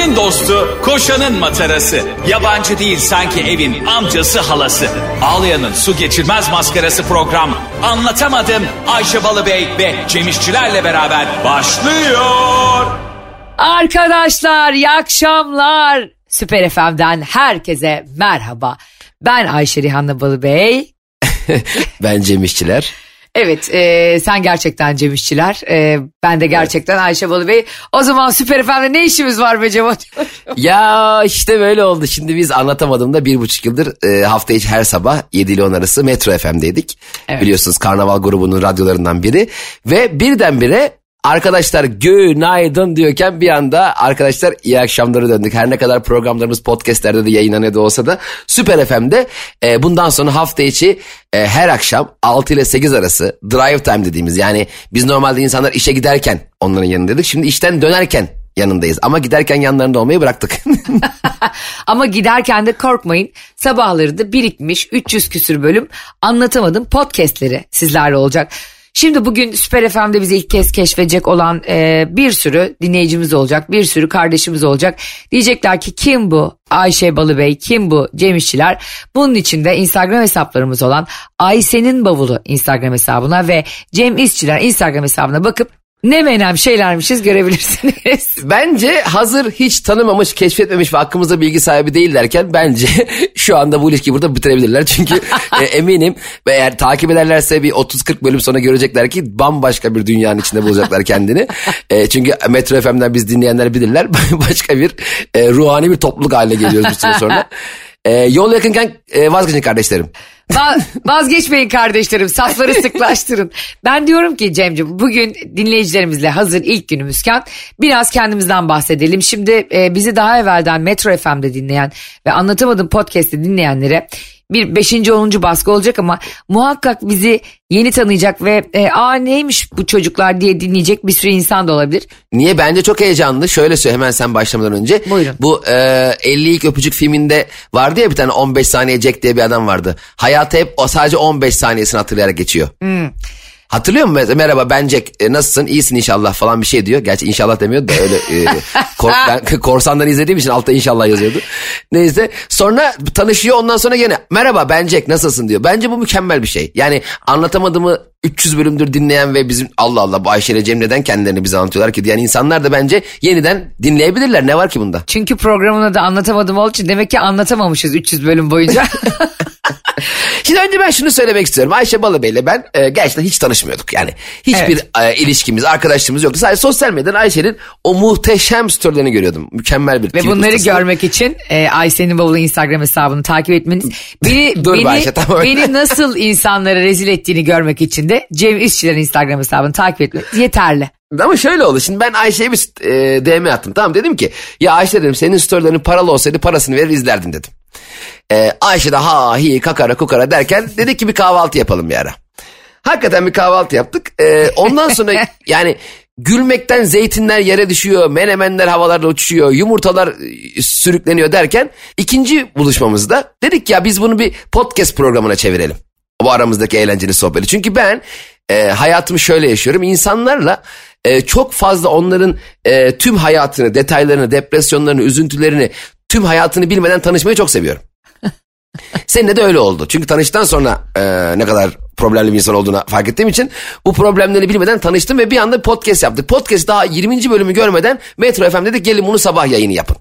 Ayşe'nin dostu, koşanın matarası. Yabancı değil sanki evin amcası halası. Ağlayan'ın su geçirmez maskarası program. Anlatamadım Ayşe Balıbey ve Cemişçilerle beraber başlıyor. Arkadaşlar iyi akşamlar. Süper FM'den herkese merhaba. Ben Ayşe Rihanna Balıbey. ben Cem İşçiler. Evet e, sen gerçekten Cem İşçiler. E, ben de gerçekten evet. Ayşe Balıbey. O zaman Süper FM'de ne işimiz var be Cem Ya işte böyle oldu. Şimdi biz anlatamadığımda bir buçuk yıldır e, hafta içi her sabah 7 ile 10 arası Metro FM'deydik. Evet. Biliyorsunuz Karnaval grubunun radyolarından biri. Ve birdenbire Arkadaşlar günaydın diyorken bir anda arkadaşlar iyi akşamları döndük. Her ne kadar programlarımız podcastlerde de yayınlanıyor olsa da Süper FM'de e, bundan sonra hafta içi e, her akşam 6 ile 8 arası drive time dediğimiz yani biz normalde insanlar işe giderken onların yanındaydık. Şimdi işten dönerken yanındayız ama giderken yanlarında olmayı bıraktık. ama giderken de korkmayın sabahları da birikmiş 300 küsür bölüm anlatamadım podcastleri sizlerle olacak. Şimdi bugün Süper FM'de bizi ilk kez keşfedecek olan e, bir sürü dinleyicimiz olacak, bir sürü kardeşimiz olacak. Diyecekler ki kim bu Ayşe Balıbey, kim bu Cem İşçiler? Bunun için de Instagram hesaplarımız olan Ayşe'nin bavulu Instagram hesabına ve Cem İşçiler Instagram hesabına bakıp ne menem şeylermişiz görebilirsiniz. Bence hazır hiç tanımamış, keşfetmemiş ve hakkımızda bilgi sahibi değillerken bence şu anda bu ilişkiyi burada bitirebilirler. Çünkü e, eminim ve eğer takip ederlerse bir 30-40 bölüm sonra görecekler ki bambaşka bir dünyanın içinde bulacaklar kendini. E, çünkü Metro FM'den biz dinleyenler bilirler. Başka bir e, ruhani bir topluluk haline geliyoruz bir süre sonra. E, yol yakınken e, vazgeçin kardeşlerim. Vazgeçmeyin kardeşlerim safları sıklaştırın. Ben diyorum ki Cemciğim bugün dinleyicilerimizle hazır ilk günümüzken biraz kendimizden bahsedelim. Şimdi e, bizi daha evvelden Metro FM'de dinleyen ve Anlatamadım podcast'i dinleyenlere bir beşinci onuncu baskı olacak ama muhakkak bizi yeni tanıyacak ve e, aa neymiş bu çocuklar diye dinleyecek bir sürü insan da olabilir. Niye? Bence çok heyecanlı. Şöyle söyle hemen sen başlamadan önce. Buyurun. Bu e, 50 ilk öpücük filminde vardı ya bir tane 15 saniye Jack diye bir adam vardı. Hayatı hep o sadece 15 saniyesini hatırlayarak geçiyor. Hmm. Hatırlıyor musun? Merhaba ben Jack. E, nasılsın? İyisin inşallah falan bir şey diyor. Gerçi inşallah demiyordu da öyle. E, kor, ben korsandan izlediğim için altta inşallah yazıyordu. Neyse. Sonra tanışıyor ondan sonra gene merhaba ben Jack nasılsın diyor. Bence bu mükemmel bir şey. Yani anlatamadığımı 300 bölümdür dinleyen ve bizim Allah Allah bu Ayşe ile Cem neden kendilerini bize anlatıyorlar ki diyen insanlar da bence yeniden dinleyebilirler. Ne var ki bunda? Çünkü programını da anlatamadım olduğu için demek ki anlatamamışız 300 bölüm boyunca. Şimdi önce ben şunu söylemek istiyorum. Ayşe Balıbey ile ben e, gerçekten hiç tanışmıyorduk. Yani hiçbir evet. e, ilişkimiz, arkadaşlığımız yoktu. Sadece sosyal medyadan Ayşe'nin o muhteşem storylerini görüyordum. Mükemmel bir Ve bunları ustası. görmek için e, Ayşe'nin bavulu Instagram hesabını takip etmeniz. Beni, Dur beni, Ayşe, tamam. beni nasıl insanlara rezil ettiğini görmek için de Cem İşçilerin Instagram hesabını takip etmeniz yeterli. Ama şöyle oldu. Şimdi ben Ayşe'ye bir e, DM attım. Tamam dedim ki ya Ayşe dedim senin storylerin paralı olsaydı parasını verir izlerdin dedim. E, Ayşe de ha hi kakara kukara derken dedik ki bir kahvaltı yapalım bir ara. Hakikaten bir kahvaltı yaptık. E, ondan sonra yani gülmekten zeytinler yere düşüyor, menemenler havalarda uçuşuyor, yumurtalar e, sürükleniyor derken ikinci buluşmamızda dedik ya biz bunu bir podcast programına çevirelim. Bu aramızdaki eğlenceli sohbeti. Çünkü ben e, hayatımı şöyle yaşıyorum. İnsanlarla e, çok fazla onların e, tüm hayatını, detaylarını, depresyonlarını, üzüntülerini, tüm hayatını bilmeden tanışmayı çok seviyorum. Seninle de öyle oldu. Çünkü tanıştıktan sonra e, ne kadar problemli bir insan olduğunu fark ettiğim için bu problemleri bilmeden tanıştım ve bir anda podcast yaptık. Podcast daha 20. bölümü görmeden Metro FM dedik gelin bunu sabah yayını yapın.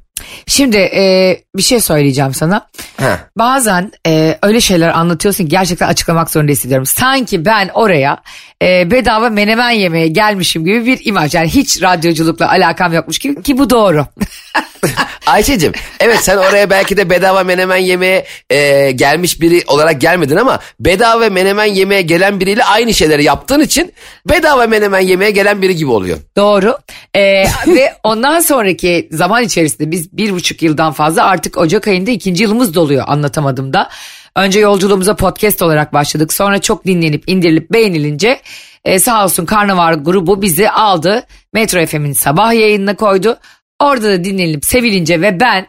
Şimdi e, bir şey söyleyeceğim sana. Heh. Bazen e, öyle şeyler anlatıyorsun ki gerçekten açıklamak zorunda hissediyorum. Sanki ben oraya e, bedava menemen yemeye gelmişim gibi bir imaj. Yani hiç radyoculukla alakam yokmuş gibi ki bu doğru. Ayşe'cim evet sen oraya belki de bedava menemen yemeye e, gelmiş biri olarak gelmedin ama bedava menemen yemeye gelen biriyle aynı şeyleri yaptığın için bedava menemen yemeye gelen biri gibi oluyor. Doğru e, ve ondan sonraki zaman içerisinde biz bir buçuk yıldan fazla artık Ocak ayında ikinci yılımız doluyor anlatamadım da. Önce yolculuğumuza podcast olarak başladık. Sonra çok dinlenip indirilip beğenilince e, sağ olsun Karnaval grubu bizi aldı. Metro FM'in sabah yayınına koydu. Orada da dinlenip sevilince ve ben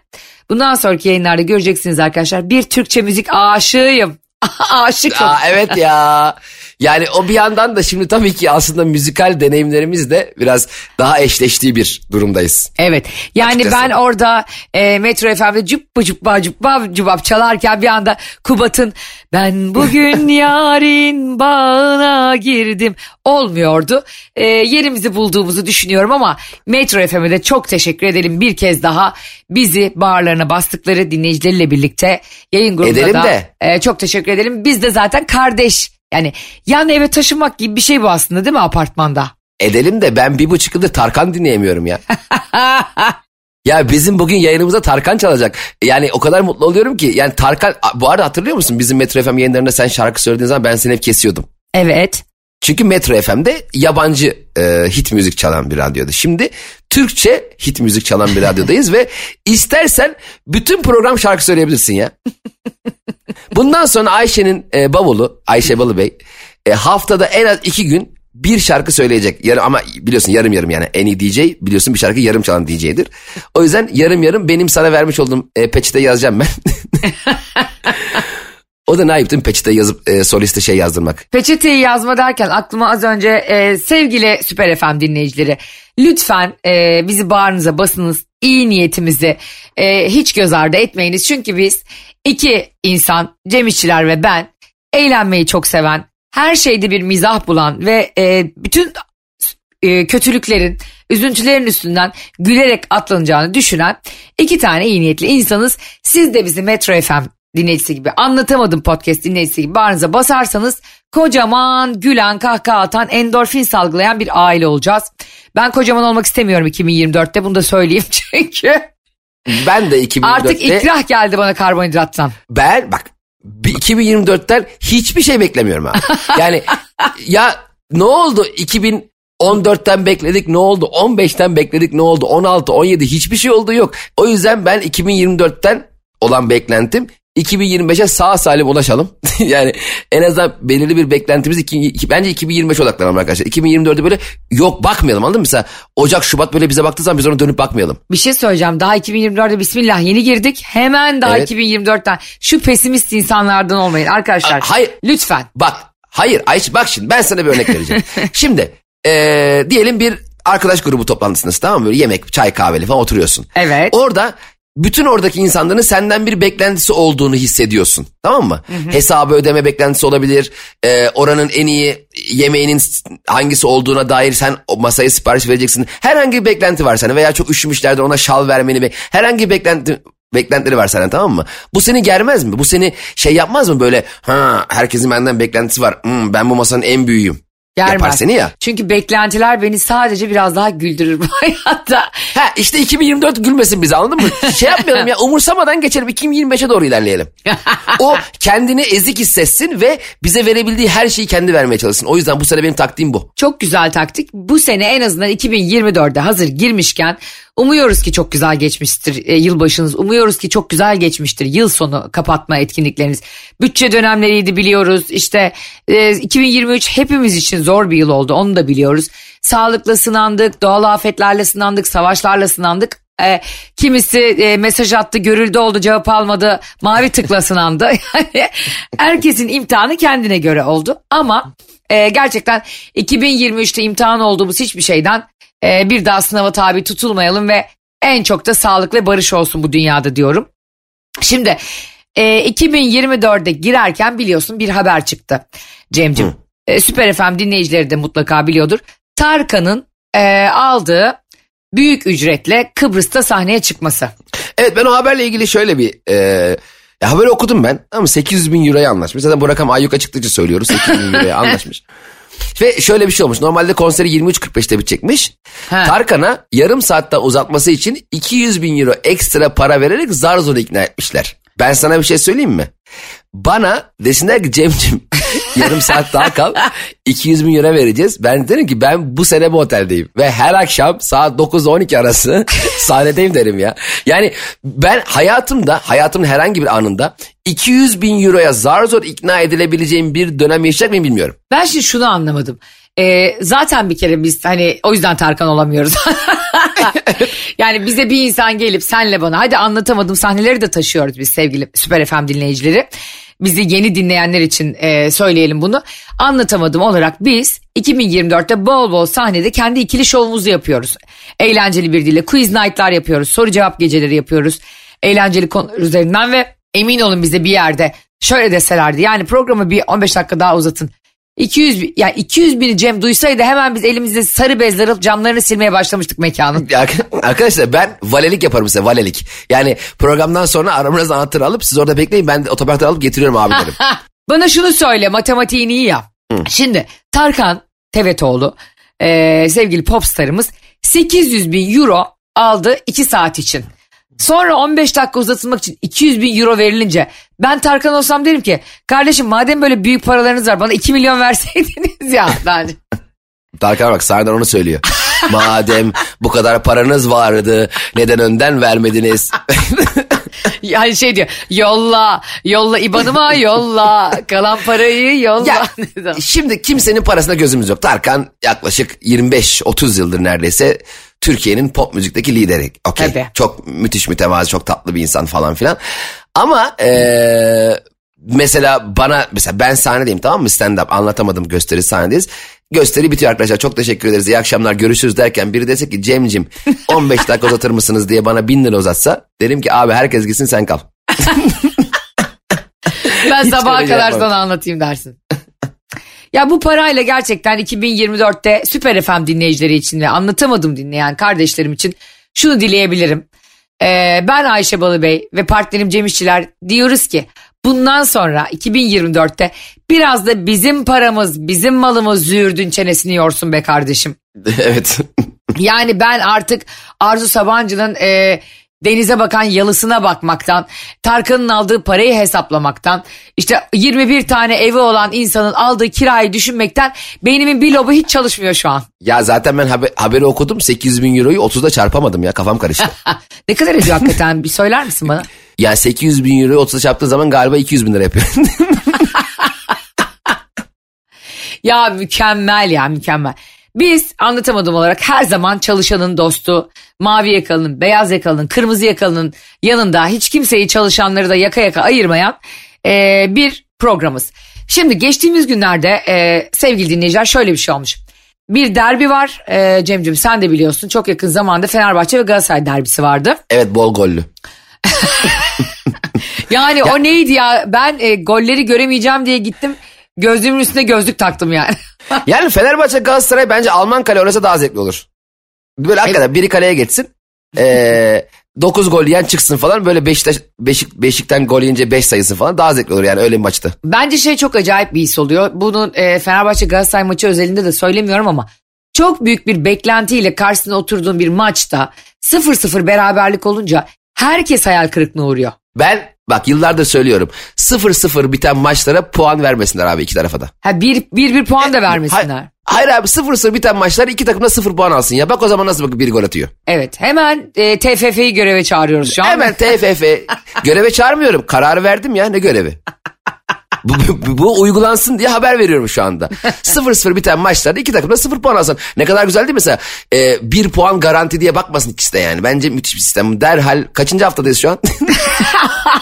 bundan sonraki yayınlarda göreceksiniz arkadaşlar bir Türkçe müzik aşığıyım. Aşıkım. Aa, evet ya. Yani o bir yandan da şimdi tabii ki aslında müzikal deneyimlerimiz de biraz daha eşleştiği bir durumdayız. Evet yani Açıkçası. ben orada e, Metro FM'de cübba cübba cübba cübap çalarken bir anda Kubat'ın ben bugün yarın bağına girdim olmuyordu. E, yerimizi bulduğumuzu düşünüyorum ama Metro FM'e de çok teşekkür edelim bir kez daha bizi bağırlarına bastıkları dinleyicileriyle birlikte yayın grubunda Edelim da de. e, çok teşekkür edelim. Biz de zaten kardeş yani yan eve taşınmak gibi bir şey bu aslında değil mi apartmanda? Edelim de ben bir buçuk yıldır Tarkan dinleyemiyorum ya. Ya bizim bugün yayınımızda Tarkan çalacak. Yani o kadar mutlu oluyorum ki. Yani Tarkan bu arada hatırlıyor musun? Bizim Metro FM yayınlarında sen şarkı söylediğin zaman ben seni hep kesiyordum. Evet. Çünkü Metro FM'de yabancı e, hit müzik çalan bir radyodu. Şimdi Türkçe hit müzik çalan bir radyodayız ve istersen bütün program şarkı söyleyebilirsin ya. Bundan sonra Ayşe'nin e, bavulu, Ayşe Balıbey e, haftada en az iki gün bir şarkı söyleyecek. Yarı, ama biliyorsun yarım yarım yani en iyi DJ biliyorsun bir şarkı yarım çalan DJ'dir. O yüzden yarım yarım benim sana vermiş olduğum e, peçete yazacağım ben. o da ne ayıptım peçete yazıp e, soliste şey yazdırmak. Peçeteyi yazma derken aklıma az önce e, sevgili Süper FM dinleyicileri lütfen e, bizi bağrınıza basınız iyi niyetimizi e, hiç göz ardı etmeyiniz. Çünkü biz iki insan Cem İşçiler ve ben eğlenmeyi çok seven her şeyde bir mizah bulan ve e, bütün e, kötülüklerin, üzüntülerin üstünden gülerek atlanacağını düşünen iki tane iyi niyetli insanız. Siz de bizi Metro FM dinleyicisi gibi anlatamadım podcast dinleyicisi gibi bağrınıza basarsanız kocaman gülen kahkaha atan endorfin salgılayan bir aile olacağız. Ben kocaman olmak istemiyorum 2024'te bunu da söyleyeyim çünkü Ben de 2024'te artık ikrah geldi bana karbonhidrattan. ben bak bir 2024'ten hiçbir şey beklemiyorum ha. Yani ya ne oldu 2014'ten bekledik ne oldu 15'ten bekledik ne oldu 16 17 hiçbir şey oldu yok. O yüzden ben 2024'ten olan beklentim 2025'e sağ salim ulaşalım. yani en azından belirli bir beklentimiz iki, iki- bence 2025 odaklanalım arkadaşlar. 2024'de böyle yok bakmayalım anladın mı? Mesela Ocak Şubat böyle bize baktığı zaman biz ona dönüp bakmayalım. Bir şey söyleyeceğim daha 2024'de bismillah yeni girdik hemen daha Evet. 2024'ten şu pesimist insanlardan olmayın arkadaşlar. A- hayır. Lütfen. Bak hayır Ayşe bak şimdi ben sana bir örnek vereceğim. şimdi eee, diyelim bir arkadaş grubu toplantısındasın tamam mı? Böyle yemek, çay, kahveli falan oturuyorsun. Evet. Orada bütün oradaki insanların senden bir beklentisi olduğunu hissediyorsun. Tamam mı? Hesabı ödeme beklentisi olabilir. Eee, oranın en iyi yemeğinin hangisi olduğuna dair sen masaya sipariş vereceksin. Herhangi bir beklenti var sana veya çok üşümüşlerdir ona şal vermeni. Be herhangi bir beklenti beklentileri var senden tamam mı? Bu seni germez mi? Bu seni şey yapmaz mı böyle ha herkesin benden beklentisi var. Hmm, ben bu masanın en büyüğüyüm. Germez. Yapar seni ya. Çünkü beklentiler beni sadece biraz daha güldürür bu hayatta. Ha işte 2024 gülmesin bize anladın mı? Şey yapmayalım ya umursamadan geçelim 2025'e doğru ilerleyelim. O kendini ezik hissetsin ve bize verebildiği her şeyi kendi vermeye çalışsın. O yüzden bu sene benim taktiğim bu. Çok güzel taktik. Bu sene en azından 2024'de hazır girmişken umuyoruz ki çok güzel geçmiştir e, yılbaşınız. Umuyoruz ki çok güzel geçmiştir yıl sonu kapatma etkinlikleriniz. Bütçe dönemleriydi biliyoruz. İşte e, 2023 hepimiz için zor bir yıl oldu onu da biliyoruz. Sağlıkla sınandık, doğal afetlerle sınandık, savaşlarla sınandık. E, kimisi e, mesaj attı, görüldü oldu, cevap almadı, mavi tıkla sınandı. Herkesin imtihanı kendine göre oldu. Ama e, gerçekten 2023'te imtihan olduğumuz hiçbir şeyden e, bir daha sınava tabi tutulmayalım ve en çok da sağlık ve barış olsun bu dünyada diyorum. Şimdi e, 2024'de girerken biliyorsun bir haber çıktı Cem'cim. E, Süper FM dinleyicileri de mutlaka biliyordur. Tarkan'ın e, aldığı büyük ücretle Kıbrıs'ta sahneye çıkması. Evet ben o haberle ilgili şöyle bir e, ya haberi okudum ben ama 800 bin euroya anlaşmış. Zaten bu rakam ayyuka çıktıkça söylüyoruz 800 bin euroya anlaşmış. Ve şöyle bir şey olmuş. Normalde konseri 23.45'te bitecekmiş. Ha. Tarkan'a yarım saatte uzatması için 200 bin euro ekstra para vererek zar zor ikna etmişler. Ben sana bir şey söyleyeyim mi? Bana desinler ki Cem'cim yarım saat daha kal 200 bin euro vereceğiz. Ben derim ki ben bu sene bu oteldeyim. Ve her akşam saat 9-12 arası sahnedeyim derim ya. Yani ben hayatımda hayatımın herhangi bir anında 200 bin euroya zar zor ikna edilebileceğim bir dönem yaşayacak mıyım bilmiyorum. Ben şimdi şunu anlamadım. Ee, zaten bir kere biz hani o yüzden Tarkan olamıyoruz. yani bize bir insan gelip senle bana hadi anlatamadım sahneleri de taşıyoruz biz sevgili Süper FM dinleyicileri. bizi yeni dinleyenler için e, söyleyelim bunu. Anlatamadım olarak biz 2024'te bol bol sahnede kendi ikili şovumuzu yapıyoruz. Eğlenceli bir dille quiz night'lar yapıyoruz. Soru cevap geceleri yapıyoruz. Eğlenceli konular üzerinden ve emin olun bize bir yerde şöyle deselerdi. Yani programı bir 15 dakika daha uzatın. 200 bin- yani 200 bini Cem duysaydı hemen biz elimizde sarı bezler alıp camlarını silmeye başlamıştık mekanın. Arkadaşlar ben valelik yaparım size valelik. Yani programdan sonra aramızda anahtarı alıp siz orada bekleyin ben otoparktan alıp getiriyorum abi derim. Bana şunu söyle matematiğini iyi yap. Şimdi Tarkan Tevetoğlu e, sevgili popstarımız 800 bin euro aldı 2 saat için. Sonra 15 dakika uzatılmak için 200 bin euro verilince ben Tarkan olsam derim ki kardeşim madem böyle büyük paralarınız var bana 2 milyon verseydiniz ya. Tarkan bak sahneden onu söylüyor. Madem bu kadar paranız vardı neden önden vermediniz? Yani şey diyor yolla yolla ibanıma yolla kalan parayı yolla. Ya, şimdi kimsenin parasına gözümüz yok. Tarkan yaklaşık 25-30 yıldır neredeyse Türkiye'nin pop müzikteki lideri. Tabii. Çok müthiş mütevazı, çok tatlı bir insan falan filan. Ama eee, mesela bana mesela ben sahnedeyim tamam mı stand up anlatamadım gösteri sahnedeyiz. Gösteri bitiyor arkadaşlar çok teşekkür ederiz iyi akşamlar görüşürüz derken biri dese ki Cem'cim 15 dakika uzatır mısınız diye bana 1000 lira uzatsa derim ki abi herkes gitsin sen kal. Ben Hiç sabaha kadar yapmam. sana anlatayım dersin. ya bu parayla gerçekten 2024'te Süper FM dinleyicileri için ve anlatamadım dinleyen kardeşlerim için şunu dileyebilirim. Ee, ben Ayşe Balıbey ve partnerim Cem İşçiler diyoruz ki bundan sonra 2024'te biraz da bizim paramız, bizim malımız züğürdün çenesini yorsun be kardeşim. evet. Yani ben artık Arzu Sabancı'nın e, denize bakan yalısına bakmaktan, Tarkan'ın aldığı parayı hesaplamaktan, işte 21 tane evi olan insanın aldığı kirayı düşünmekten beynimin bir lobu hiç çalışmıyor şu an. Ya zaten ben haber- haberi okudum 800 bin euroyu 30'da çarpamadım ya kafam karıştı. Ne kadar ediyor hakikaten bir söyler misin bana? Ya 800 bin euroyu 30'a çarptığın zaman galiba 200 bin lira yapıyor. Ya mükemmel ya mükemmel. Biz anlatamadım olarak her zaman çalışanın dostu, mavi yakalının, beyaz yakalının, kırmızı yakalının yanında hiç kimseyi çalışanları da yaka yaka ayırmayan e, bir programız. Şimdi geçtiğimiz günlerde e, sevgili dinleyiciler şöyle bir şey olmuş. Bir derbi var e, Cem'cim sen de biliyorsun çok yakın zamanda Fenerbahçe ve Galatasaray derbisi vardı. evet bol gollü. Yani o neydi ya ben e, golleri göremeyeceğim diye gittim gözlüğümün üstüne gözlük taktım yani. Yani Fenerbahçe Galatasaray bence Alman kale oynasa daha zevkli olur. Böyle hakikaten biri kaleye geçsin. Ee, 9 gol yiyen çıksın falan böyle Beşiktaş, Beşik, Beşik'ten gol yiyince 5 sayısın falan daha zevkli olur yani öyle bir maçtı. Bence şey çok acayip bir his oluyor. Bunu e, Fenerbahçe Galatasaray maçı özelinde de söylemiyorum ama çok büyük bir beklentiyle karşısına oturduğun bir maçta 0-0 beraberlik olunca herkes hayal kırıklığına uğruyor. Ben bak yıllardır söylüyorum 0-0 biten maçlara puan vermesinler abi iki tarafa da. Ha bir, bir, bir puan da vermesinler. Hayır, hayır abi 0-0 biten maçlar iki takım da 0 puan alsın ya. Bak o zaman nasıl bir gol atıyor. Evet hemen e, TFF'yi göreve çağırıyoruz şu an. Hemen TFF göreve çağırmıyorum. Kararı verdim ya ne görevi? Bu, bu, bu uygulansın diye haber veriyorum şu anda. 0-0 biten maçlarda iki takım da 0 puan alsın. Ne kadar güzel değil mi mesela? Ee, bir puan garanti diye bakmasın ikisi de yani. Bence müthiş bir sistem. Derhal kaçıncı haftadayız şu an?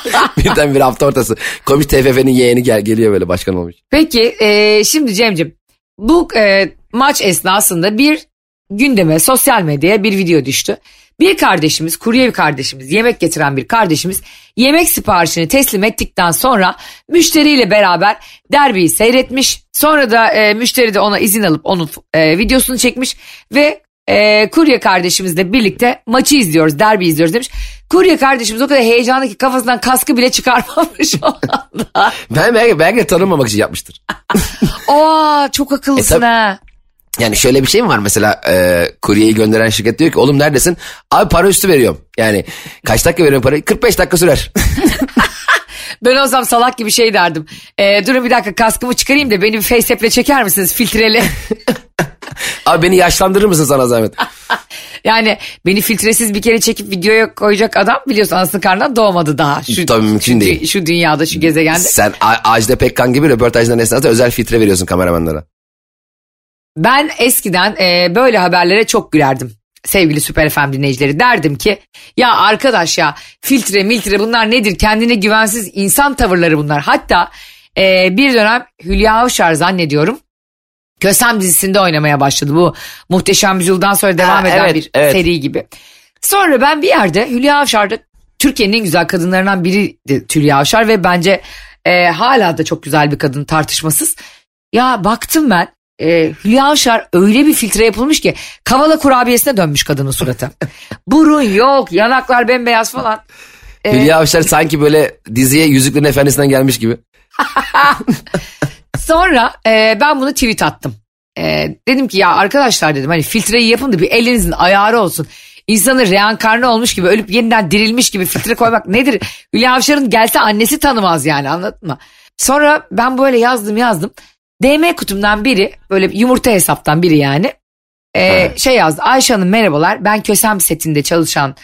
Birden bir hafta ortası. Komiş TFF'nin yeğeni gel, geliyor böyle başkan olmuş. Peki e, şimdi Cem'cim bu e, maç esnasında bir gündeme sosyal medyaya bir video düştü. Bir kardeşimiz kurye bir kardeşimiz yemek getiren bir kardeşimiz yemek siparişini teslim ettikten sonra müşteriyle beraber derbiyi seyretmiş. Sonra da e, müşteri de ona izin alıp onun e, videosunu çekmiş ve e, kurye kardeşimizle birlikte maçı izliyoruz derbi izliyoruz demiş. Kurye kardeşimiz o kadar heyecanlı ki kafasından kaskı bile çıkarmamış o anda. Ben belki, belki de tanınmamak için yapmıştır. Aa çok akıllısın E, tabii. ha. Yani şöyle bir şey mi var mesela e, kuryeyi gönderen şirket diyor ki oğlum neredesin? Abi para üstü veriyorum. Yani kaç dakika veriyorum parayı? 45 dakika sürer. Ben olsam salak gibi şey derdim. Ee, durun bir dakika kaskımı çıkarayım da beni bir faceapp'le çeker misiniz filtreli? Abi beni yaşlandırır mısın sana zahmet? yani beni filtresiz bir kere çekip videoya koyacak adam biliyorsun anasının karnından doğmadı daha. Şu, Tabii mümkün şu, değil. Şu dünyada şu gezegende. Sen Ajda Pekkan gibi röportajların esnasında özel filtre veriyorsun kameramanlara. Ben eskiden e, böyle haberlere çok gülerdim. sevgili Süper FM dinleyicileri derdim ki ya arkadaş ya filtre miltre bunlar nedir kendine güvensiz insan tavırları bunlar. Hatta e, bir dönem Hülya Avşar zannediyorum Kösem dizisinde oynamaya başladı bu muhteşem yüzyıldan sonra devam Ha, eden evet, bir evet. seri gibi. Sonra ben bir yerde Hülya Avşar'da Türkiye'nin en güzel kadınlarından biriydi Hülya Avşar ve bence e, hala da çok güzel bir kadın tartışmasız. Ya baktım ben e, Hülya Avşar öyle bir filtre yapılmış ki kavala kurabiyesine dönmüş kadının suratı. Burun yok yanaklar bembeyaz falan. Hülya Avşar sanki böyle diziye Yüzüklerin Efendisi'nden gelmiş gibi. Sonra e, ben bunu tweet attım. E, dedim ki ya arkadaşlar dedim hani filtreyi yapın da bir elinizin ayarı olsun. İnsanı reenkarne olmuş gibi ölüp yeniden dirilmiş gibi filtre koymak nedir? Hülya Avşar'ın gelse annesi tanımaz yani anladın mı? Sonra ben böyle yazdım yazdım. DM kutumdan biri böyle yumurta hesaptan biri yani. e, şey yazdı Ayşe Hanım merhabalar ben Kösem setinde çalışan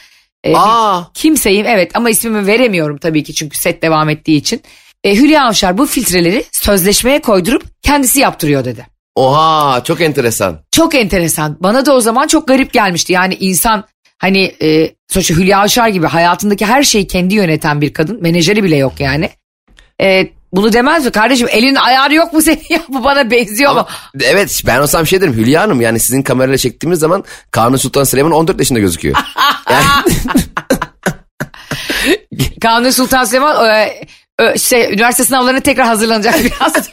e, Aa, kimseyim evet ama ismimi veremiyorum tabii ki çünkü set devam ettiği için. E, Hülya Avşar bu filtreleri sözleşmeye koydurup kendisi yaptırıyor dedi. oha çok enteresan. Çok enteresan. Bana da o zaman çok garip gelmişti. Yani insan hani e, sonuçta Hülya Avşar gibi hayatındaki her şeyi kendi yöneten bir kadın. Menajeri bile yok yani. E, bunu demez mi kardeşim elinin ayarı yok mu senin ya bu bana benziyor mu? Ama, evet ben olsam şey derim Hülya Hanım yani sizin kamerayla çektiğimiz zaman Kanuni Sultan Süleyman 14 yaşında gözüküyor. Yani, Kanuni Sultan Süleyman e, e, şey, üniversite sınavlarına tekrar hazırlanacak biraz.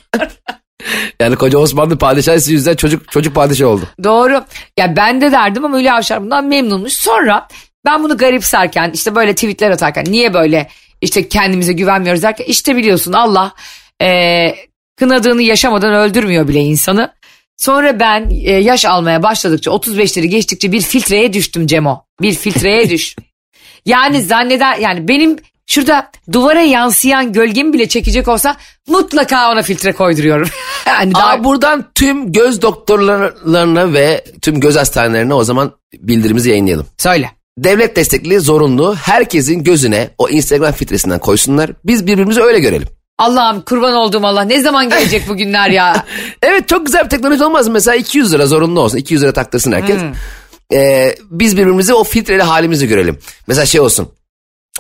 yani koca Osmanlı padişahı yüzünden çocuk çocuk padişah oldu. Doğru. Ya ben de derdim ama Hülya Avşar bundan memnunmuş. Sonra ben bunu garipserken işte böyle tweetler atarken niye böyle işte kendimize güvenmiyoruz derken işte biliyorsun Allah e, kınadığını yaşamadan öldürmüyor bile insanı. Sonra ben e, yaş almaya başladıkça 35'leri geçtikçe bir filtreye düştüm Cemo. Bir filtreye düş. Yani zanneder yani benim şurada duvara yansıyan gölgemi bile çekecek olsa mutlaka ona filtre koyduruyorum. yani daha Aa, buradan tüm göz doktorlarına ve tüm göz hastanelerine o zaman bildirimizi yayınlayalım. söyle. Devlet destekli zorunlu herkesin gözüne o Instagram filtresinden koysunlar. Biz birbirimizi öyle görelim. Allah'ım kurban olduğum Allah ne zaman gelecek bu günler ya? Evet çok güzel bir teknoloji olmaz mı? Mesela 200 lira zorunlu olsun. 200 lira taktırsın herkes. Ee, biz birbirimizi o filtreli halimizi görelim. Mesela şey olsun.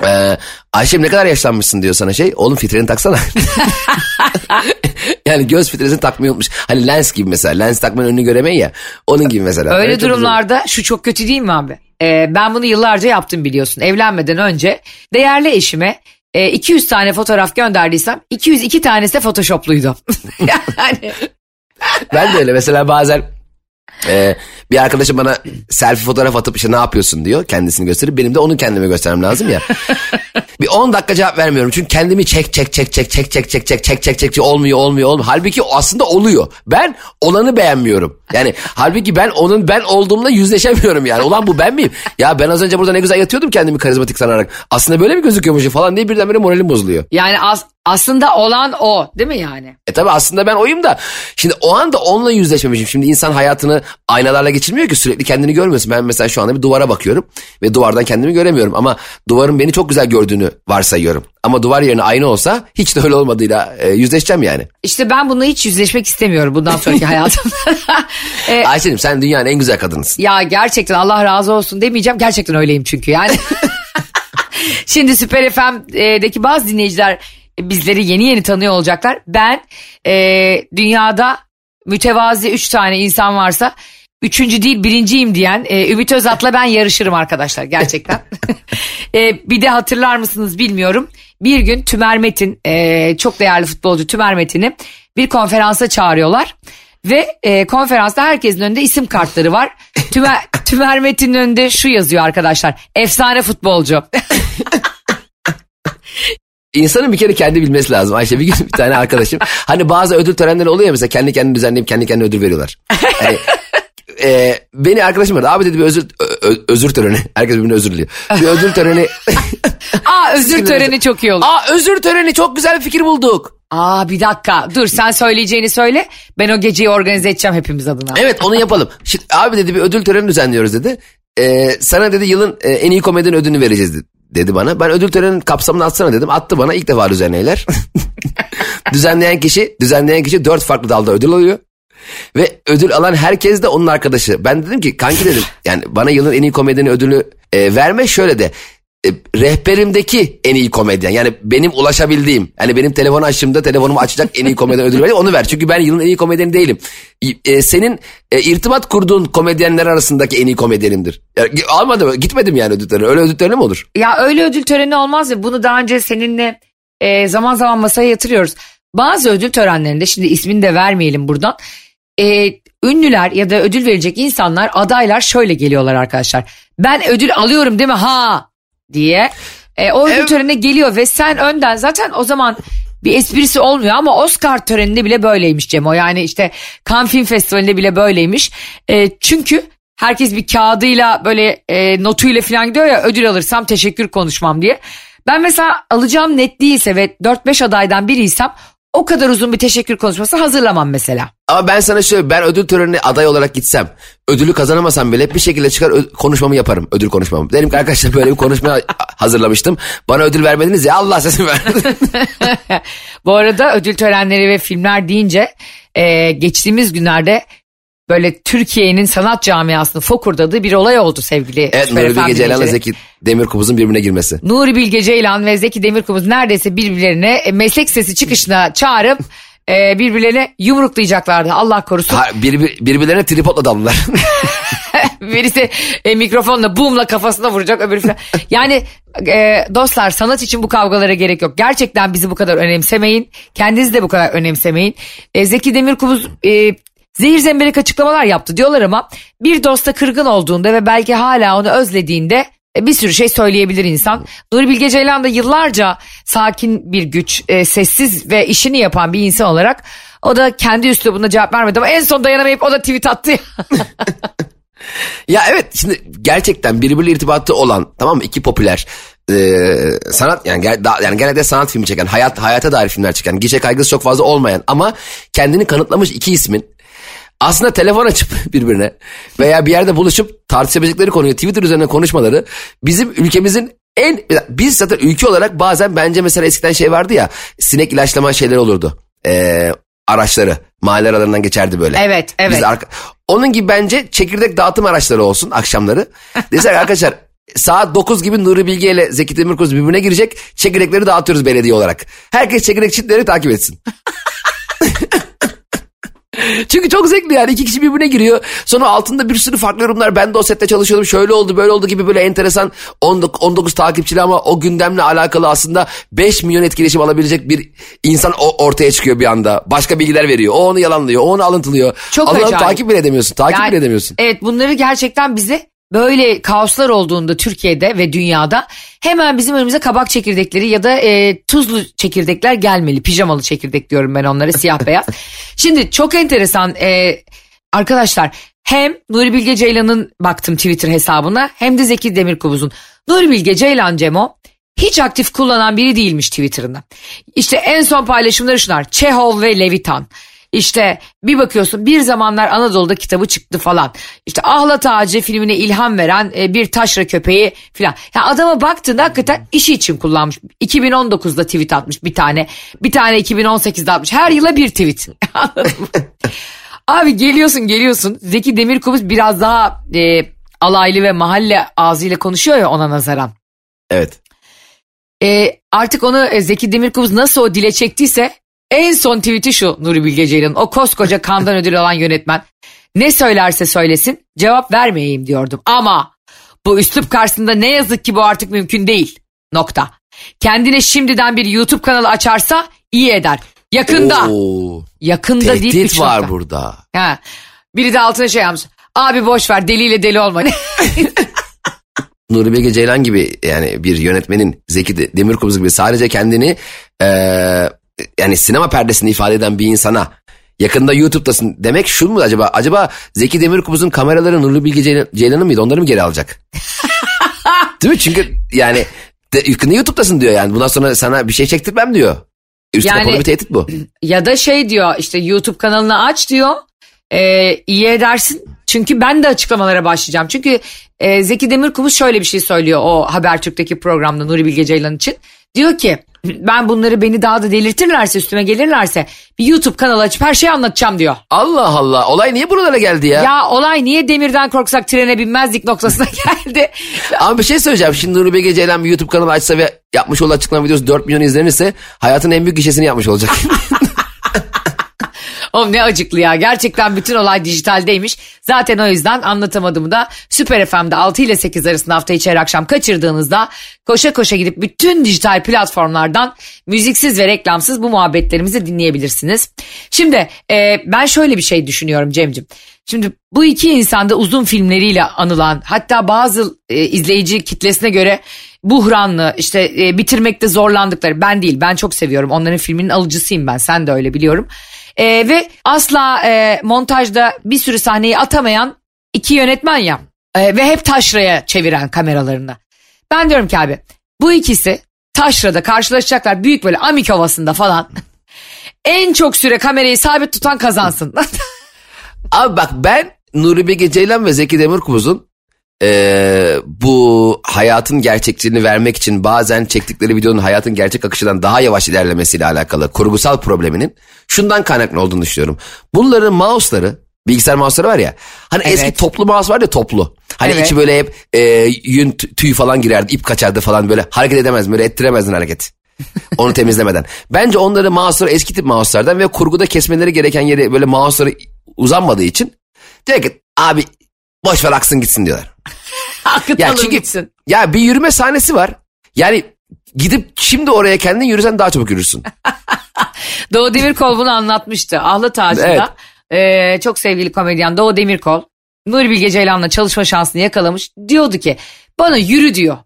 Ee, Ayşem ne kadar yaşlanmışsın diyor sana şey. Oğlum filtreni taksana. yani göz filtresini takmayı unutmuş. Hani lens gibi mesela. Lens takmanın önünü göremeyin ya. Onun gibi mesela. Öyle çok güzel. durumlarda şu çok kötü değil mi abi? Ee, ben bunu yıllarca yaptım biliyorsun. Evlenmeden önce değerli eşime e, 200 tane fotoğraf gönderdiysem 202 tanesi de photoshopluydu. yani Ben de öyle mesela bazen e, bir arkadaşım bana selfie fotoğraf atıp işte ne yapıyorsun diyor kendisini gösterip benim de onu kendime göstermem lazım ya. bir 10 dakika cevap vermiyorum çünkü kendimi çek çek çek çek çek çek çek çek çek çek çek çek olmuyor olmuyor olmuyor. Halbuki aslında oluyor. Ben olanı beğenmiyorum. Yani halbuki ben onun ben olduğumla yüzleşemiyorum yani. Ulan bu ben miyim? Ya ben az önce burada ne güzel yatıyordum kendimi karizmatik sanarak. Aslında böyle mi gözüküyormuşum falan diye birdenbire moralim bozuluyor. yani as- aslında olan o değil mi yani? E tabi aslında ben oyum da şimdi o anda onunla yüzleşmemişim. Şimdi insan hayatını aynalarla geçirmiyor ki sürekli kendini görmüyorsun. Ben mesela şu anda bir duvara bakıyorum ve duvardan kendimi göremiyorum. Ama duvarın beni çok güzel gördüğünü varsayıyorum. Ama duvar yerine ayna olsa hiç de öyle olmadığıyla e, yüzleşeceğim yani. İşte ben bununla hiç yüzleşmek istemiyorum bundan sonraki hayatımda. E, Ayşe'cim sen dünyanın en güzel kadınısın. Ya gerçekten Allah razı olsun demeyeceğim. Gerçekten öyleyim çünkü yani. Şimdi Süper FM'deki bazı dinleyiciler bizleri yeni yeni tanıyor olacaklar. Ben e, dünyada mütevazi üç tane insan varsa üçüncü değil birinciyim diyen e, Ümit Özat'la ben yarışırım arkadaşlar gerçekten. E, bir de hatırlar mısınız bilmiyorum. Bir gün Tümer Metin e, çok değerli futbolcu Tümer Metin'i bir konferansa çağırıyorlar. Ve e, konferansta herkesin önünde isim kartları var. Tümer, Tümer Metin'in önünde şu yazıyor arkadaşlar. Efsane futbolcu. İnsanın bir kere kendi bilmesi lazım. Ayşe bir gün bir tane arkadaşım. Hani bazı ödül törenleri oluyor ya mesela kendi kendini düzenleyip kendi kendine ödül veriyorlar. Hani, e, beni arkadaşım vardı. Abi dedi bir özür ö- özür töreni. Herkes birbirine özür diliyor. Bir özür töreni. Aa özür töreni çok iyi olur. Aa özür töreni çok güzel bir fikir bulduk. Aa bir dakika dur sen söyleyeceğini söyle. Ben o geceyi organize edeceğim hepimiz adına. Evet onu yapalım. Şimdi, abi dedi bir ödül töreni düzenliyoruz dedi. Ee, sana dedi yılın e, en iyi komedinin ödülünü vereceğiz dedi, dedi bana. Ben ödül töreninin kapsamını atsana dedim. Attı bana ilk defa düzenleyler. düzenleyen kişi düzenleyen kişi dört farklı dalda ödül alıyor. Ve ödül alan herkes de onun arkadaşı. Ben dedim ki kanki dedim yani bana yılın en iyi komedyeni ödülü e, verme şöyle de rehberimdeki en iyi komedyen. Yani benim ulaşabildiğim yani benim telefonu açtığımda telefonumu açacak en iyi komedyen ödülü ver onu ver. Çünkü ben yılın en iyi komedyeni değilim. E, senin e, irtibat kurduğun komedyenler arasındaki en iyi komedyenimdir. Yani, almadım gitmedim yani ödül töreni öyle ödül töreni mi olur? Ya öyle ödül töreni olmaz ya. Bunu daha önce seninle e, zaman zaman masaya yatırıyoruz. Bazı ödül törenlerinde şimdi ismini de vermeyelim buradan e, ünlüler ya da ödül verecek insanlar adaylar şöyle geliyorlar arkadaşlar. Ben ödül alıyorum değil mi? Ha diye e, o ödül Evet. törenine geliyor ve sen önden zaten o zaman bir esprisi olmuyor ama Oscar töreninde bile böyleymiş Cemo. Yani işte Cannes Film Festivali'nde bile böyleymiş. E, çünkü herkes bir kağıdıyla böyle e, notuyla falan gidiyor ya ödül alırsam teşekkür konuşmam diye. Ben mesela alacağım net değilse ve 4-5 adaydan biriysem o kadar uzun bir teşekkür konuşması hazırlamam mesela. Ama ben sana şöyle ben ödül törenine aday olarak gitsem ödülü kazanamasam bile bir şekilde çıkar konuşmamı yaparım ödül konuşmamı. Derim ki arkadaşlar böyle bir konuşma hazırlamıştım. Bana ödül vermediniz ya Allah sesini verdi. Bu arada ödül törenleri ve filmler deyince e, geçtiğimiz günlerde böyle Türkiye'nin sanat camiasını fokurdadığı bir olay oldu sevgili evet Nuri Bilge Ceylan'la dinleyicileri. Zeki Demirkubuz'un birbirine girmesi. Nuri Bilge Ceylan ve Zeki Demirkubuz neredeyse birbirlerine e, meslek sesi çıkışına çağırıp e, birbirlerine yumruklayacaklardı Allah korusun. Ha, bir, birbirlerine tripodla daldılar. Birisi e, mikrofonla boomla kafasına vuracak öbürü falan. Yani e, dostlar sanat için bu kavgalara gerek yok. Gerçekten bizi bu kadar önemsemeyin. Kendinizi de bu kadar önemsemeyin. E, Zeki Demirkubuz e, zehir zemberek açıklamalar yaptı diyorlar ama bir dosta kırgın olduğunda ve belki hala onu özlediğinde e, bir sürü şey söyleyebilir insan. Nuri Bilge Ceylan da yıllarca sakin bir güç, e, sessiz ve işini yapan bir insan olarak o da kendi üslubuna cevap vermedi ama en son dayanamayıp o da tweet attı. ya evet şimdi gerçekten birbiriyle irtibatı olan tamam mı iki popüler e, sanat yani yani genelde sanat filmi çeken hayat hayata dair filmler çeken gişe kaygısı çok fazla olmayan ama kendini kanıtlamış iki ismin aslında telefon açıp birbirine veya bir yerde buluşup tartışabilecekleri konuyu Twitter üzerine konuşmaları bizim ülkemizin en biz zaten ülke olarak bazen bence mesela eskiden şey vardı ya sinek ilaçlama şeyleri olurdu. Ee, araçları mahalle aralarından geçerdi böyle. Evet, evet. Biz arka- onun gibi bence çekirdek dağıtım araçları olsun akşamları. Desek arkadaşlar saat 9 gibi Nuri Bilge ile Zeki Demirkubuz birbirine girecek. Çekirdekleri dağıtıyoruz belediye olarak. Herkes çekirdek çitleri takip etsin. Çünkü çok zevkli yani iki kişi birbirine giriyor. Sonra altında bir sürü farklı yorumlar. Ben de o sette çalışıyordum şöyle oldu böyle oldu gibi böyle enteresan 19, 19 takipçili ama o gündemle alakalı aslında 5 milyon etkileşim alabilecek bir insan ortaya çıkıyor bir anda. Başka bilgiler veriyor. O onu yalanlıyor. O onu alıntılıyor. Çok Allah'ım acayip. takip bile edemiyorsun. Takip Yani, bile edemiyorsun. Evet bunları gerçekten bize böyle kaoslar olduğunda Türkiye'de ve dünyada hemen bizim önümüze kabak çekirdekleri ya da e, tuzlu çekirdekler gelmeli. Pijamalı çekirdek diyorum ben onlara siyah beyaz. Şimdi çok enteresan e, arkadaşlar hem Nuri Bilge Ceylan'ın baktım Twitter hesabına hem de Zeki Demirkubuz'un. Nuri Bilge Ceylan Cemo hiç aktif kullanan biri değilmiş Twitter'ında. İşte en son paylaşımları şunlar. Çehov ve Levitan. İşte bir bakıyorsun bir zamanlar Anadolu'da kitabı çıktı falan. İşte Ahlat Ağacı filmine ilham veren e, bir taşra köpeği falan. Ya adama baktığında hakikaten işi için kullanmış. 2019'da tweet atmış bir tane. Bir tane 2018'de atmış. Her yıla bir tweet. Abi geliyorsun geliyorsun. Zeki Demirkubuz biraz daha e, alaylı ve mahalle ağzıyla konuşuyor ya ona nazaran. Evet. E, artık onu e, Zeki Demirkubuz nasıl o dile çektiyse en son tweet'i şu Nuri Bilge Ceylan'ın. O koskoca kandan ödül alan yönetmen. Ne söylerse söylesin cevap vermeyeyim diyordum. Ama bu üslup karşısında ne yazık ki bu artık mümkün değil. Nokta. Kendine şimdiden bir YouTube kanalı açarsa iyi eder. Yakında. Oo, Yakında değil. tehdit üç var nokta. burada. Ha. Biri de altına şey yapmış. Abi boş ver deliyle deli olma. Nuri Bilge Ceylan gibi yani bir yönetmenin Zeki De- Demirkubuz gibi sadece kendini eee, yani sinema perdesini ifade eden bir insana yakında YouTube'dasın demek şu mu acaba? Acaba Zeki Demirkubuz'un kameraları Nuri Bilge Ceylan- Ceylan'ın mıydı? Onları mı geri alacak? Değil mi? Çünkü yani de, yakında YouTube'dasın diyor yani. Bundan sonra sana bir şey çektirmem diyor. Üst Yani- bir tehdit bu. ya da şey diyor işte YouTube kanalını aç diyor. Ee, iyi edersin. Çünkü ben de açıklamalara başlayacağım. Çünkü e, Zeki Demirkubuz şöyle bir şey söylüyor o Habertürk'teki programda Nuri Bilge Ceylan için. Diyor ki ben bunları beni daha da delirtirlerse üstüme gelirlerse bir YouTube kanalı açıp her şeyi anlatacağım diyor. Allah Allah olay niye buralara geldi ya? Ya olay niye demirden korksak trene binmezdik noktasına geldi. Ama bir şey söyleyeceğim. Şimdi Nuri Bilge Ceylan bir YouTube kanalı açsa ve yapmış olduğu açıklama videosu 4 milyon izlenirse hayatın en büyük gişesini yapmış olacak. Oğlum ne acıklı ya. Gerçekten bütün olay dijitaldeymiş. Zaten o yüzden anlatamadığımı da Süper FM'de 6 ile 8 arasında hafta içi her akşam kaçırdığınızda koşa koşa gidip bütün dijital platformlardan müziksiz ve reklamsız bu muhabbetlerimizi dinleyebilirsiniz. Şimdi e, ben şöyle bir şey düşünüyorum Cem'cim. Şimdi bu iki insanda uzun filmleriyle anılan hatta bazı e, izleyici kitlesine göre buhranlı işte e, bitirmekte zorlandıkları ben değil ben çok seviyorum onların filminin alıcısıyım ben sen de öyle biliyorum. E, ve asla e, montajda bir sürü sahneyi atamayan iki yönetmen ya E, ve hep taşraya çeviren kameralarını. Ben diyorum ki abi bu ikisi taşrada karşılaşacaklar büyük böyle amik havasında falan. en çok süre kamerayı sabit tutan kazansın. Abi bak ben Nuri Bilge Ceylan ve Zeki Demirkubuz'un eee, bu hayatın gerçekçiliğini vermek için bazen çektikleri videonun hayatın gerçek akışından daha yavaş ilerlemesiyle alakalı kurgusal probleminin şundan kaynaklı olduğunu düşünüyorum. Bunların mouse'ları bilgisayar mouse'ları var ya hani Evet. eski toplu mouse var ya toplu. Hani Evet. içi böyle hep eee, yün tü- tüy falan girerdi ip kaçardı falan böyle hareket edemez böyle ettiremezdin hareket. Onu temizlemeden. Bence onları mouse'ları eski tip mouse'lardan ve kurguda kesmeleri gereken yeri böyle mouse'ları uzanmadığı için diyor ki abi boş ver aksın gitsin diyorlar. Akıtalım Ya çünkü gitsin. ya bir yürüme sahnesi var. Yani gidip şimdi oraya kendin yürüsen daha çabuk yürürsün. Doğu Demirkol bunu anlatmıştı. Ahlat Ağacı'nda eee, çok sevgili komedyen Doğu Demirkol Nuri Bilge Ceylan'la çalışma şansını yakalamış. Diyordu ki bana yürü diyor.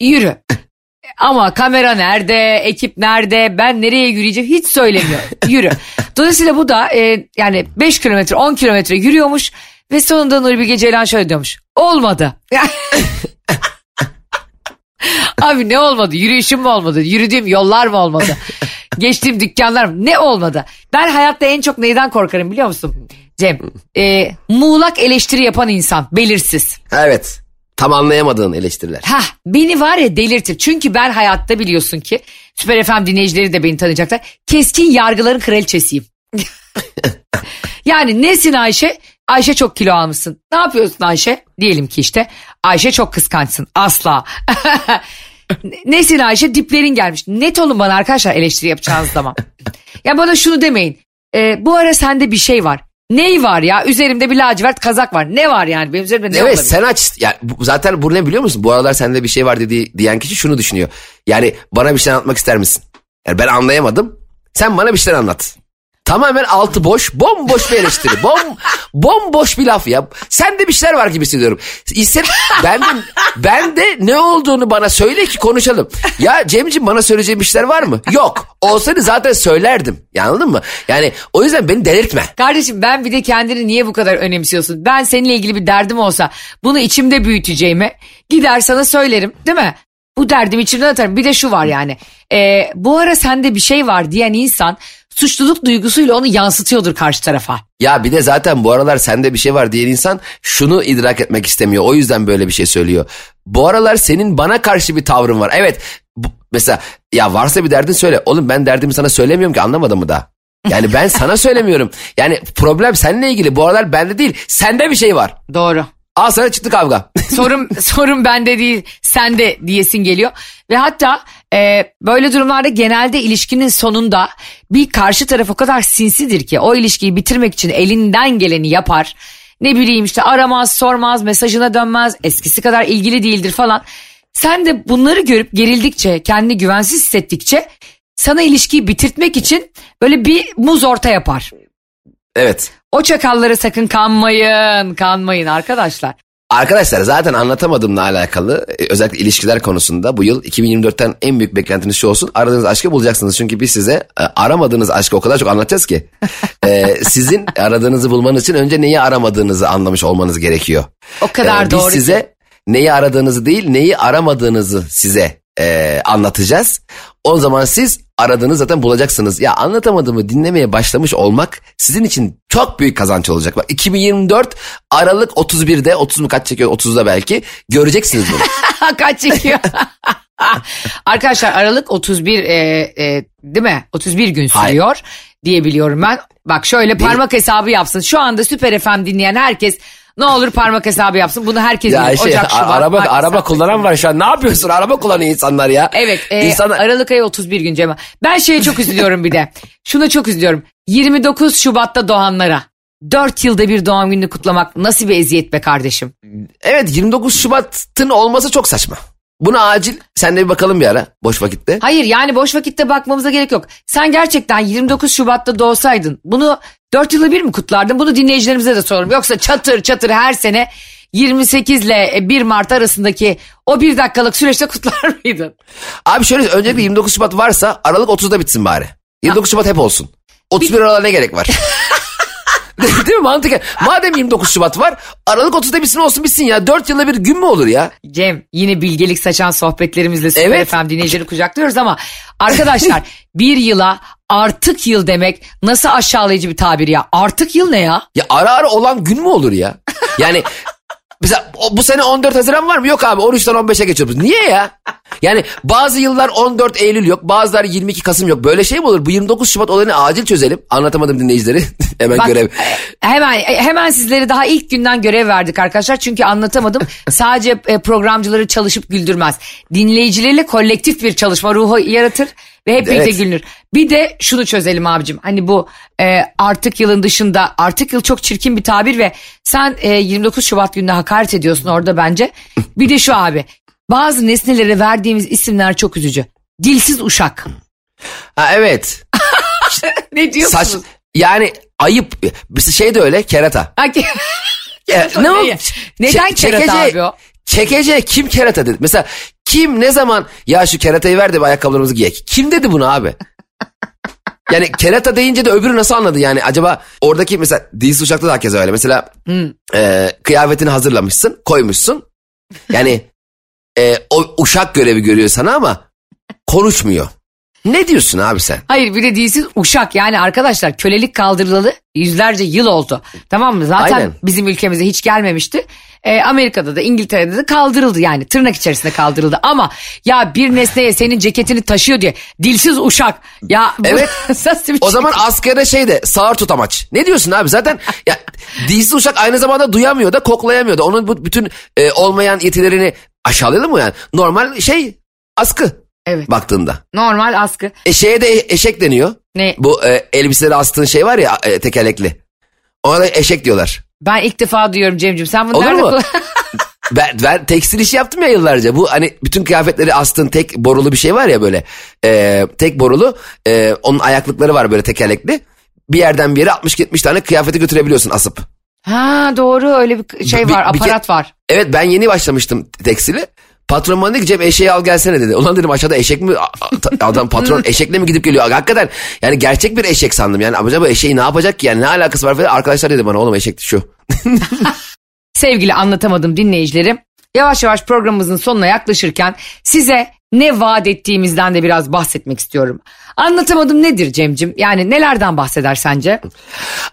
Yürü. Ama kamera nerede, ekip nerede, ben nereye yürüyeceğim hiç söylemiyor. Yürü. Dolayısıyla bu da e, yani 5 kilometre 10 kilometre yürüyormuş ve sonunda Nuri Bilge Ceylan şöyle diyormuş. Olmadı. Abi ne olmadı? Yürüyüşüm mü olmadı? Yürüdüğüm yollar mı olmadı? Geçtiğim dükkanlar mı? Ne olmadı? Ben hayatta en çok neyden korkarım biliyor musun? Cem, e, muğlak eleştiri yapan insan, belirsiz. Evet. Tam anlayamadığın eleştiriler. Ha beni var ya delirtir. Çünkü ben hayatta biliyorsun ki Süper FM dinleyicileri de beni tanıyacaklar. Keskin yargıların kraliçesiyim. yani nesin Ayşe? Ayşe çok kilo almışsın. Ne yapıyorsun Ayşe? Diyelim ki işte Ayşe çok kıskançsın. Asla. nesin Ayşe? Diplerin gelmiş. Net olun bana arkadaşlar eleştiri yapacağınız zaman. ya bana şunu demeyin. Ee, bu ara sende bir şey var. Ney var ya? Üzerimde bir lacivert kazak var. Ne var yani? Benim üzerimde ne Evet olabilir? sen aç. Yani bu- zaten bu ne biliyor musun? Bu aralar sende bir şey var dediği, diyen kişi şunu düşünüyor. Yani bana bir şey anlatmak ister misin? Yani ben anlayamadım. Sen bana bir şeyler anlat. Tamamen altı boş, bomboş bir eleştiri. Bom, bomboş bir laf ya. Sende bir şeyler var gibi hissediyorum. Hisset, ben de, ben de ne olduğunu bana söyle ki konuşalım. Ya Cemciğim bana söyleyeceğin bir şeyler var mı? Yok. Olsaydı zaten söylerdim. Ya anladın mı? Yani o yüzden beni delirtme. Kardeşim ben bir de kendini niye bu kadar önemsiyorsun? Ben seninle ilgili bir derdim olsa bunu içimde büyüteceğime gider sana söylerim değil mi? Bu derdim içimden atarım. Bir de şu var yani. Ee, bu ara sende bir şey var diyen insan suçluluk duygusuyla onu yansıtıyordur karşı tarafa. Ya bir de zaten bu aralar sende bir şey var diyen insan şunu idrak etmek istemiyor. O yüzden böyle bir şey söylüyor. Bu aralar senin bana karşı bir tavrın var. Evet bu- mesela ya varsa bir derdin söyle. Oğlum ben derdimi sana söylemiyorum ki anlamadın mı da? Yani ben sana söylemiyorum. Yani problem seninle ilgili. Bu aralar bende değil. Sende bir şey var. Doğru. Al sana çıktı kavga. sorun sorun bende değil sende diyesin geliyor ve hatta e, böyle durumlarda genelde ilişkinin sonunda bir karşı taraf o kadar sinsidir ki o ilişkiyi bitirmek için elinden geleni yapar. Ne bileyim işte aramaz, sormaz, mesajına dönmez, eskisi kadar ilgili değildir falan. Sen de bunları görüp gerildikçe, kendini güvensiz hissettikçe sana ilişkiyi bitirtmek için böyle bir muz orta yapar. evet. O çakallara sakın kanmayın, kanmayın arkadaşlar. Arkadaşlar zaten anlatamadığımla alakalı e, özellikle ilişkiler konusunda bu yıl 2024'ten en büyük beklentiniz şu olsun. Aradığınız aşkı bulacaksınız. Çünkü biz size e, aramadığınız aşkı o kadar çok anlatacağız ki. E, sizin aradığınızı bulmanız için önce neyi aramadığınızı anlamış olmanız gerekiyor. O kadar E, doğru. Biz size neyi aradığınızı değil neyi aramadığınızı size e, anlatacağız. O zaman siz aradığınız zaten bulacaksınız. Ya anlatamadığımı dinlemeye başlamış olmak sizin için çok büyük kazanç olacak. Bak 2024 Aralık 31'de 30 mu kaç çekiyor 30'da belki göreceksiniz bunu. Kaç çekiyor? Arkadaşlar Aralık 31 e, e, değil mi? 31 gün sürüyor diye biliyorum ben. Bak şöyle parmak hesabı yapsın. Şu anda Süper FM dinleyen herkes ne olur parmak hesabı yapsın. Bunu herkes Ya bilir. şey, Ocak, Şubat, araba Mart, araba kullanan var şu an. Ne yapıyorsun? Araba kullanıyor insanlar ya. Evet e, İnsanlar- Aralık ayı 31 gün Cema. Ben şeye çok üzülüyorum bir de. Şuna çok üzülüyorum. 29 Şubat'ta doğanlara 4 yılda bir doğum gününü kutlamak nasıl bir eziyet be kardeşim. Evet 29 Şubat'ın olması çok saçma. Buna acil sen de bir bakalım bir ara boş vakitte. Hayır yani boş vakitte bakmamıza gerek yok. Sen gerçekten 29 Şubat'ta doğsaydın bunu 4 yılda bir mi kutlardın? Bunu dinleyicilerimize de soralım. Yoksa çatır çatır her sene 28 ile 1 Mart arasındaki o bir dakikalık süreçte kutlar mıydın? Abi şöyle öncelikle 29 Şubat varsa Aralık 30'da bitsin bari. 29 Şubat hep olsun. 31 Aralık'a ne gerek var? Değil mi mantıken? Madem 29 Şubat var Aralık 30'da bitsin olsun bitsin ya. 4 yılda bir gün mü olur ya? Cem yine bilgelik saçan sohbetlerimizle Süper Evet. FM dinleyicileri kucaklıyoruz ama arkadaşlar bir yıla artık yıl demek nasıl aşağılayıcı bir tabir ya. Artık yıl ne ya? Ya ara ara olan gün mü olur ya? Yani mesela bu sene 14 Haziran var mı? Yok abi 13'ten 15'e geçiyoruz. Niye ya? Yani bazı yıllar 14 Eylül yok. Bazıları 22 Kasım yok. Böyle şey mi olur? Bu 29 Şubat olayını acil çözelim. Anlatamadım dinleyicileri. Hemen Bak, görev. Hemen hemen sizlere daha ilk günden görev verdik arkadaşlar. Çünkü anlatamadım. Sadece e, programcıları çalışıp güldürmez. Dinleyicileriyle kolektif bir çalışma ruhu yaratır ve hep birlikte Evet. gülünür. Bir de şunu çözelim abicim. Hani bu e, artık yılın dışında artık yıl çok çirkin bir tabir ve sen e, 29 Şubat gününe hakaret ediyorsun orada bence. Bir de şu abi. Bazı nesnelere verdiğimiz isimler çok üzücü. Dilsiz uşak. Ha evet. ne diyorsunuz? Saç yani ayıp. Şey de öyle kerata. E, ne o? Neden kerata çekece- abi o? Çekece kim kerata dedi. Mesela kim ne zaman ya şu keratayı ver de bir ayakkabılarımızı giyek. Kim dedi bunu abi? Yani kerata deyince de öbürü nasıl anladı yani acaba oradaki mesela dilsiz uçakta da herkes öyle. Mesela e, kıyafetini hazırlamışsın koymuşsun. Yani e, o uşak görevi görüyor sana ama konuşmuyor. Ne diyorsun abi sen? Hayır bir de değilsiz uşak yani arkadaşlar kölelik kaldırılalı yüzlerce yıl oldu. Tamam mı? Zaten Aynen. bizim ülkemize hiç gelmemişti. Ee, Amerika'da da İngiltere'de de kaldırıldı yani tırnak içerisinde kaldırıldı. Ama ya bir nesneye senin ceketini taşıyor diye dilsiz uşak. Ya bu Evet. bir O zaman askerde şey de sağır tutamaç. Ne diyorsun abi? Zaten ya dilsiz uşak aynı zamanda duyamıyor da koklayamıyor da. Onun bu bütün e, olmayan yetilerini aşağılayalım mı yani? Normal şey askı Evet. baktığında. Normal askı. Eşeğe de eşek deniyor. Ne? Bu e, elbiseleri astığın şey var ya e, tekerlekli. Ona da eşek diyorlar. Ben ilk defa duyuyorum Cem'ciğim. Sen bunu Olur nerede mu? Ben, ben tekstil işi yaptım ya yıllarca. Bu hani bütün kıyafetleri astığın tek borulu bir şey var ya böyle. E, tek borulu. e, onun ayaklıkları var böyle tekerlekli. Bir yerden bir yere 60-70 tane kıyafeti götürebiliyorsun asıp. Ha doğru öyle bir şey Bir- var bir ke- aparat var. Evet ben yeni başlamıştım tekstili. Patron bana dedi ki Cem eşeği al gelsene dedi. Ulan dedim aşağıda eşek mi? Adam patron eşekle mi gidip geliyor? Hakikaten yani gerçek bir eşek sandım. Yani acaba eşeği ne yapacak ki? Yani ne alakası var falan. Arkadaşlar dedi bana oğlum eşek şu. Sevgili anlatamadım dinleyicilerim. Yavaş yavaş programımızın sonuna yaklaşırken size ne vaat ettiğimizden de biraz bahsetmek istiyorum. Anlatamadım nedir Cemcim? Yani nelerden bahseder sence?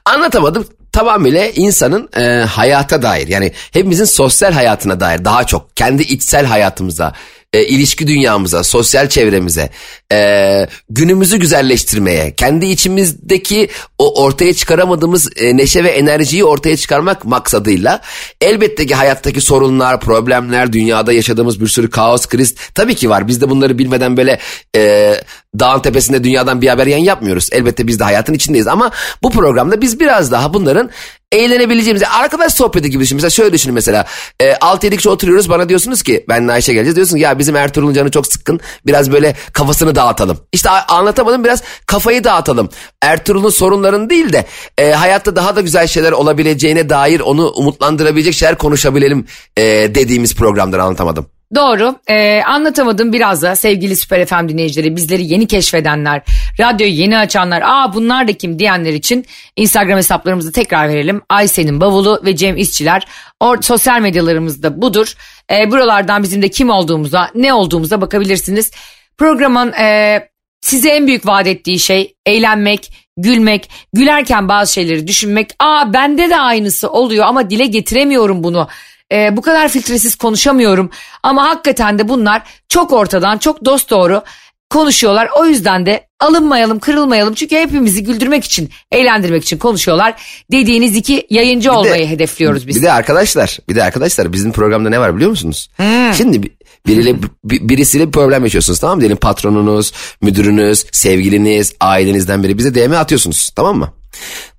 Anlatamadım. Tamamıyla insanın e, hayata dair yani hepimizin sosyal hayatına dair daha çok kendi içsel hayatımıza, e, ilişki dünyamıza, sosyal çevremize, e, günümüzü güzelleştirmeye, kendi içimizdeki o ortaya çıkaramadığımız e, neşe ve enerjiyi ortaya çıkarmak maksadıyla elbette ki hayattaki sorunlar, problemler, dünyada yaşadığımız bir sürü kaos, kriz tabii ki var. Biz de bunları bilmeden böyle e, dağın tepesinde dünyadan bir haber yayın yapmıyoruz. Elbette biz de hayatın içindeyiz ama bu programda biz biraz daha bunların eğlenebileceğimiz arkadaş sohbeti gibi düşün. Mesela şöyle düşünün mesela e, 6-7 kişi oturuyoruz bana diyorsunuz ki benle Ayşe geleceğiz diyorsun ya bizim Ertuğrul'un canı çok sıkkın biraz böyle kafasını dağıtalım. İşte anlatamadım biraz kafayı dağıtalım. Ertuğrul'un sorunlarını değil de e, hayatta daha da güzel şeyler olabileceğine dair onu umutlandırabilecek şeyler konuşabilelim e, dediğimiz programdır anlatamadım. Doğru. Ee, anlatamadım biraz da sevgili Süper FM dinleyicileri bizleri yeni keşfedenler, radyoyu yeni açanlar, aa bunlar da kim diyenler için Instagram hesaplarımızı tekrar verelim. Aysen'in bavulu ve Cem İşçiler. Or sosyal medyalarımızda budur. Ee, buralardan bizim de kim olduğumuza, ne olduğumuza bakabilirsiniz. Programın e, size en büyük vaat ettiği şey eğlenmek, gülmek, gülerken bazı şeyleri düşünmek. Aa bende de aynısı oluyor ama dile getiremiyorum bunu e, bu kadar filtresiz konuşamıyorum. Ama hakikaten de bunlar çok ortadan çok dost doğru konuşuyorlar. O yüzden de alınmayalım, kırılmayalım. Çünkü hepimizi güldürmek için, eğlendirmek için konuşuyorlar. Dediğiniz iki yayıncı olmayı hedefliyoruz biz. Bir de arkadaşlar, bir de arkadaşlar bizim programda ne var biliyor musunuz? Şimdi bi- biriyle bi- birisiyle bir problem yaşıyorsunuz tamam mı? Diyelim patronunuz, müdürünüz, sevgiliniz, ailenizden biri bize DM atıyorsunuz tamam mı?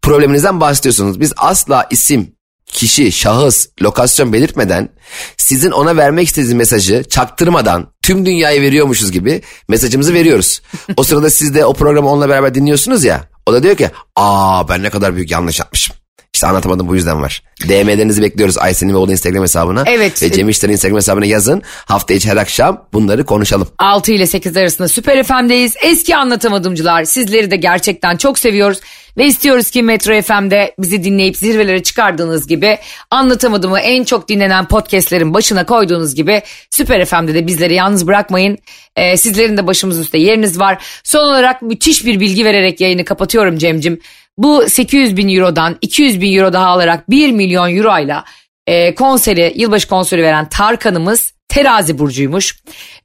Probleminizden bahsediyorsunuz. Biz asla isim, kişi, şahıs, lokasyon belirtmeden sizin ona vermek istediğiniz mesajı çaktırmadan tüm dünyaya veriyormuşuz gibi mesajımızı veriyoruz. O sırada siz de o programı onunla beraber dinliyorsunuz ya. O da diyor ki aa ben ne kadar büyük yanlış yapmışım. İşte anlatamadım bu yüzden var. DM'lerinizi bekliyoruz Aysen'in ve Oğlu Instagram hesabına. Evet. Ve Cem İşler'in Instagram hesabına yazın. Hafta içi her akşam bunları konuşalım. 6 ile 8 arasında Süper FM'deyiz. Eski anlatamadımcılar sizleri de gerçekten çok seviyoruz. Ve istiyoruz ki Metro FM'de bizi dinleyip zirvelere çıkardığınız gibi anlatamadığımı en çok dinlenen podcastlerin başına koyduğunuz gibi Süper FM'de de bizleri yalnız bırakmayın. Ee, sizlerin de başımız üstte yeriniz var. Son olarak müthiş bir bilgi vererek yayını kapatıyorum Cem'cim. Bu 800 bin eurodan 200 bin euro daha alarak 1 milyon euroyla e, konseri, yılbaşı konseri veren Tarkan'ımız terazi burcuymuş.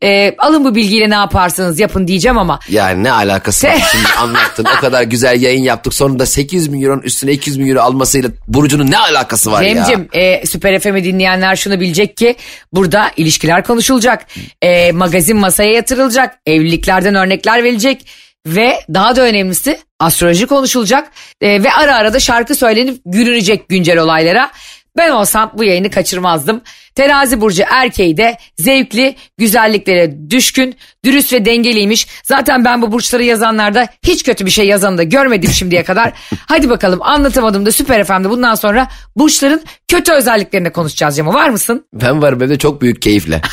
E, alın bu bilgiyle ne yaparsanız yapın diyeceğim ama Yani ne alakası var şimdi anlattın. O kadar güzel yayın yaptık. Sonunda 800 bin euronun üstüne 200 bin euro almasıyla Burcu'nun ne alakası var ya? Cem'cim e, Süper FM'i dinleyenler şunu bilecek ki burada ilişkiler konuşulacak. E, magazin masaya yatırılacak. Evliliklerden örnekler verilecek. Ve daha da önemlisi astroloji konuşulacak. E, ve ara ara da şarkı söylenip gülünecek güncel olaylara. Ben olsam bu yayını kaçırmazdım. Terazi burcu erkeği de zevkli, güzelliklere düşkün, dürüst ve dengeliymiş. Zaten ben bu burçları yazanlarda hiç kötü bir şey yazanı da görmedim şimdiye kadar. Hadi bakalım anlatamadım da Süper FM'de bundan sonra burçların kötü özelliklerini konuşacağız Cemo. Var mısın? Ben varım evde çok büyük keyifle.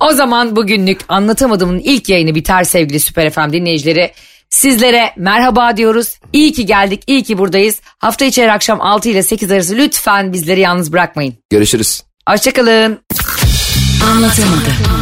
O zaman bugünlük anlatamadığımın ilk yayını biter sevgili Süper FM dinleyicileri. Sizlere merhaba diyoruz. İyi ki geldik, iyi ki buradayız. Hafta içi her akşam 6 ile 8 arası lütfen bizleri yalnız bırakmayın. Görüşürüz. Hoşçakalın. Anlatamadım.